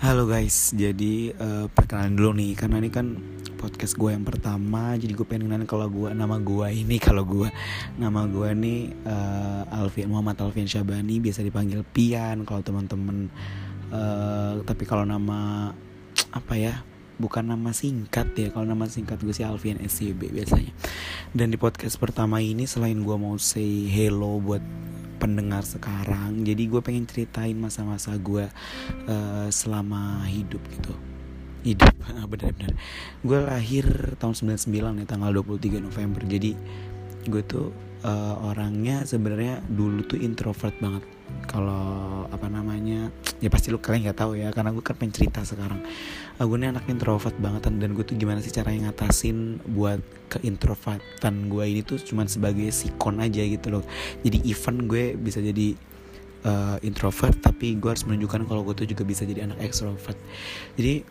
Halo guys, jadi uh, perkenalan dulu nih karena ini kan podcast gue yang pertama, jadi gue pengen kenalin kalau gue nama gue ini kalau gue nama gue nih uh, Alvin Muhammad Alvin Syabani biasa dipanggil Pian kalau teman-teman uh, tapi kalau nama apa ya bukan nama singkat ya kalau nama singkat gue sih Alvin SCB biasanya. Dan di podcast pertama ini selain gue mau say hello buat pendengar sekarang. Jadi gue pengen ceritain masa-masa gue uh, selama hidup gitu. Hidup benar-benar gue lahir tahun 99 ya tanggal 23 November. Jadi gue tuh uh, orangnya sebenarnya dulu tuh introvert banget. Kalau apa namanya ya pasti lu kalian nggak tahu ya karena gue kan pengen cerita sekarang. Uh, gue ini anak introvert banget dan gue tuh gimana sih caranya ngatasin buat keintrovertan gue ini tuh cuman sebagai sikon aja gitu loh. Jadi event gue bisa jadi uh, introvert tapi gue harus menunjukkan kalau gue tuh juga bisa jadi anak extrovert. Jadi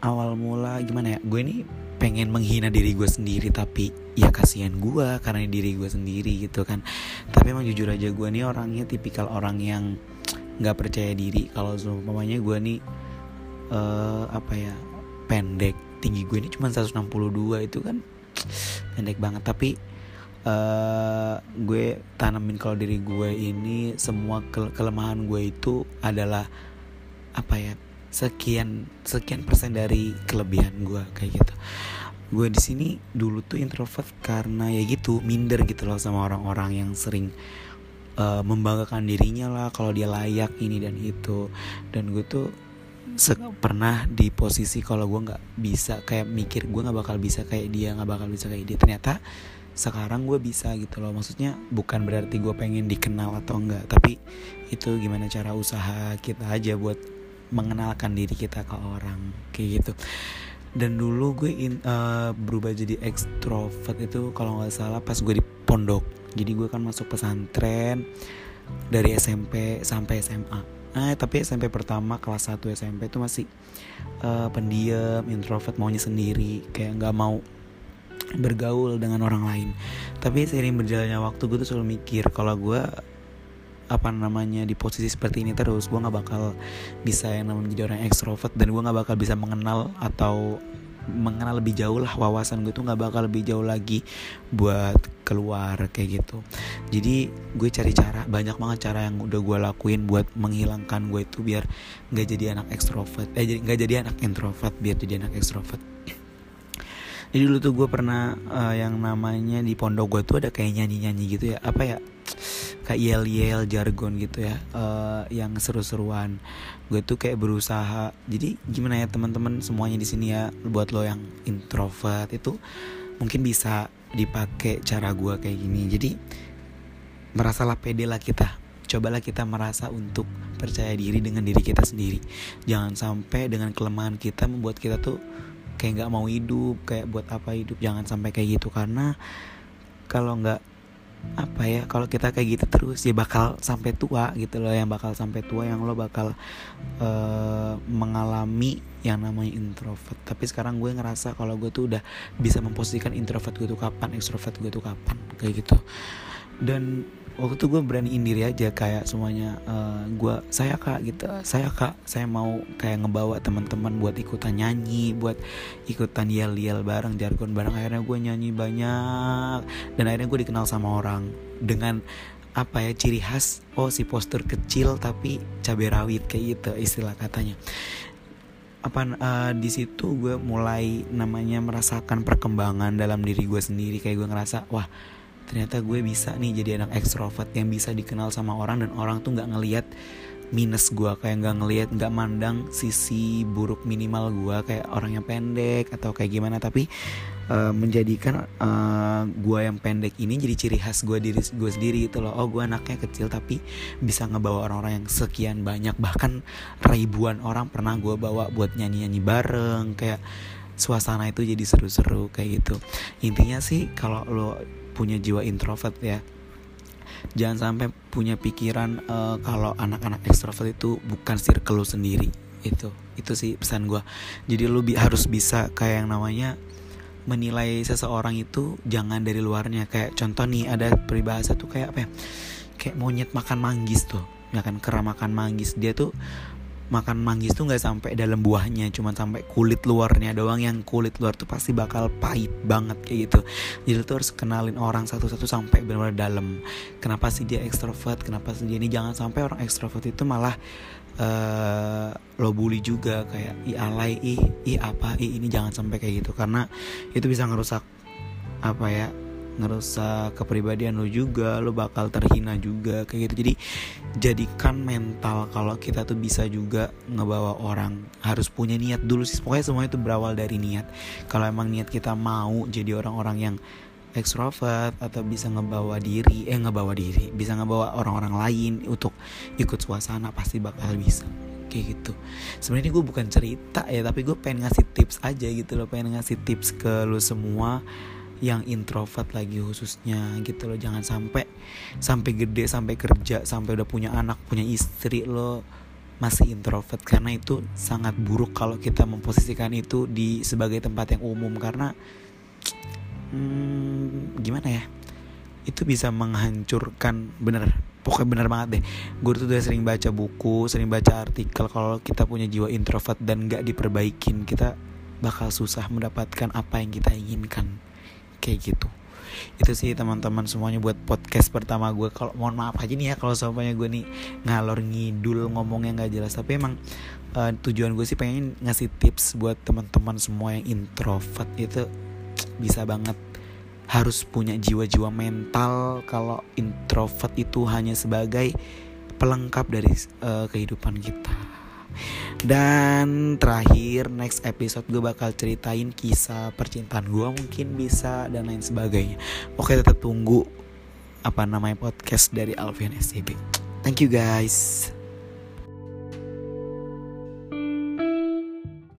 awal mula gimana ya gue ini pengen menghina diri gue sendiri tapi ya kasihan gue karena diri gue sendiri gitu kan. Tapi emang jujur aja gue nih orangnya tipikal orang yang nggak percaya diri. Kalau seumpamanya gue nih uh, apa ya pendek. Tinggi gue ini cuma 162 itu kan pendek banget. Tapi uh, gue tanamin kalau diri gue ini semua ke kelemahan gue itu adalah apa ya sekian sekian persen dari kelebihan gue kayak gitu. Gue di sini dulu tuh introvert karena ya gitu minder gitu loh sama orang-orang yang sering uh, membanggakan dirinya lah kalau dia layak ini dan itu. Dan gue tuh pernah di posisi kalau gue nggak bisa kayak mikir gue nggak bakal bisa kayak dia nggak bakal bisa kayak dia. Ternyata sekarang gue bisa gitu loh. Maksudnya bukan berarti gue pengen dikenal atau enggak tapi itu gimana cara usaha kita aja buat mengenalkan diri kita ke orang kayak gitu. Dan dulu gue in, uh, berubah jadi ekstrovert itu kalau nggak salah pas gue di pondok. Jadi gue kan masuk pesantren dari SMP sampai SMA nah tapi SMP pertama kelas 1 SMP itu masih uh, pendiam introvert maunya sendiri kayak nggak mau bergaul dengan orang lain. Tapi seiring berjalannya waktu gue tuh selalu mikir kalau gue apa namanya di posisi seperti ini terus gue nggak bakal bisa yang namanya menjadi orang ekstrovert dan gue nggak bakal bisa mengenal atau mengenal lebih jauh lah wawasan gue tuh nggak bakal lebih jauh lagi buat keluar kayak gitu. Jadi gue cari cara banyak banget cara yang udah gue lakuin buat menghilangkan gue itu biar nggak jadi anak ekstrovert eh jadi nggak jadi anak introvert biar jadi anak ekstrovert. Jadi dulu tuh gue pernah uh, yang namanya di pondok gue tuh ada kayak nyanyi nyanyi gitu ya apa ya kayak yel yel jargon gitu ya uh, yang seru-seruan. Gue tuh kayak berusaha. Jadi gimana ya teman-teman semuanya di sini ya buat lo yang introvert itu mungkin bisa dipakai cara gue kayak gini. Jadi merasalah pede lah kita. Cobalah kita merasa untuk percaya diri dengan diri kita sendiri. Jangan sampai dengan kelemahan kita membuat kita tuh kayak nggak mau hidup kayak buat apa hidup. Jangan sampai kayak gitu karena kalau nggak apa ya kalau kita kayak gitu terus ya bakal sampai tua gitu loh yang bakal sampai tua yang lo bakal uh, mengalami yang namanya introvert. Tapi sekarang gue ngerasa kalau gue tuh udah bisa memposisikan introvert gue tuh kapan extrovert gue tuh kapan kayak gitu. Dan waktu itu gue beraniin diri aja kayak semuanya uh, gue saya kak gitu. Saya kak saya mau kayak ngebawa teman-teman buat ikutan nyanyi buat ikutan yel yel bareng jargon bareng. Akhirnya gue nyanyi banyak dan akhirnya gue dikenal sama orang dengan apa ya ciri khas oh si poster kecil tapi cabai rawit kayak gitu istilah katanya. Apa uh, di situ gue mulai namanya merasakan perkembangan dalam diri gue sendiri. Kayak gue ngerasa wah ternyata gue bisa nih jadi anak ekstrovert yang bisa dikenal sama orang dan orang tuh nggak ngelihat minus gue kayak nggak ngelihat nggak mandang sisi buruk minimal gue kayak orang yang pendek atau kayak gimana. Tapi uh, menjadikan uh, gue yang pendek ini jadi ciri khas gue diri gue sendiri itu loh. Oh gue anaknya kecil tapi bisa ngebawa orang-orang yang sekian banyak bahkan ribuan orang pernah gue bawa buat nyanyi-nyanyi bareng. Kayak suasana itu jadi seru-seru kayak gitu. Intinya sih kalau lo punya jiwa introvert ya. Jangan sampai punya pikiran uh, kalau anak-anak ekstrovert itu bukan circle lu sendiri. Itu itu sih pesan gue jadi lu bi harus bisa kayak yang namanya menilai seseorang itu jangan dari luarnya. Kayak contoh nih ada peribahasa tuh kayak apa ya? Kayak monyet makan manggis tuh. Ya kan kera makan manggis. Dia tuh makan manggis tuh nggak sampai dalam buahnya cuman sampai kulit luarnya doang. Yang kulit luar tuh pasti bakal pahit banget kayak gitu. Jadi tuh harus kenalin orang satu-satu sampai benar-benar dalam. Kenapa sih dia ekstrovert? Kenapa sih dia ini? Jangan sampai orang ekstrovert itu malah uh, lo bully juga. Kayak i alay i i apa i ini. Jangan sampai kayak gitu. Karena itu bisa ngerusak apa ya ngerusak kepribadian lo juga lo bakal terhina juga kayak gitu. Jadi jadikan mental kalau kita tuh bisa juga ngebawa orang. Harus punya niat dulu sih. Pokoknya semua itu berawal dari niat. Kalau emang niat kita mau jadi orang-orang yang ekstrovert atau bisa ngebawa diri eh ngebawa diri bisa ngebawa orang-orang lain untuk ikut suasana pasti bakal bisa. Kayak gitu. Sebenarnya gue bukan cerita ya tapi gue pengen ngasih tips aja gitu loh. Pengen ngasih tips ke lo semua yang introvert lagi khususnya gitu loh. Jangan sampai sampai gede sampai kerja sampai udah punya anak punya istri lo masih introvert. Karena itu sangat buruk kalau kita memposisikan itu di sebagai tempat yang umum. Karena hmm, gimana ya? Itu bisa menghancurkan bener pokoknya bener banget deh. Gue tuh udah sering baca buku sering baca artikel kalau kita punya jiwa introvert dan gak diperbaikin kita bakal susah mendapatkan apa yang kita inginkan kayak gitu. Itu sih teman-teman semuanya buat podcast pertama gue kalau mohon maaf aja nih ya kalau sampainya gue nih ngalor ngidul ngomongnya nggak jelas. Tapi emang uh, tujuan gue sih pengen ngasih tips buat teman-teman semua yang introvert itu bisa banget harus punya jiwa-jiwa mental kalau introvert itu hanya sebagai pelengkap dari uh, kehidupan kita dan terakhir next episode gue bakal ceritain kisah percintaan gue mungkin bisa dan lain sebagainya. Oke tetap tunggu apa namanya podcast dari Alvin SCB thank you guys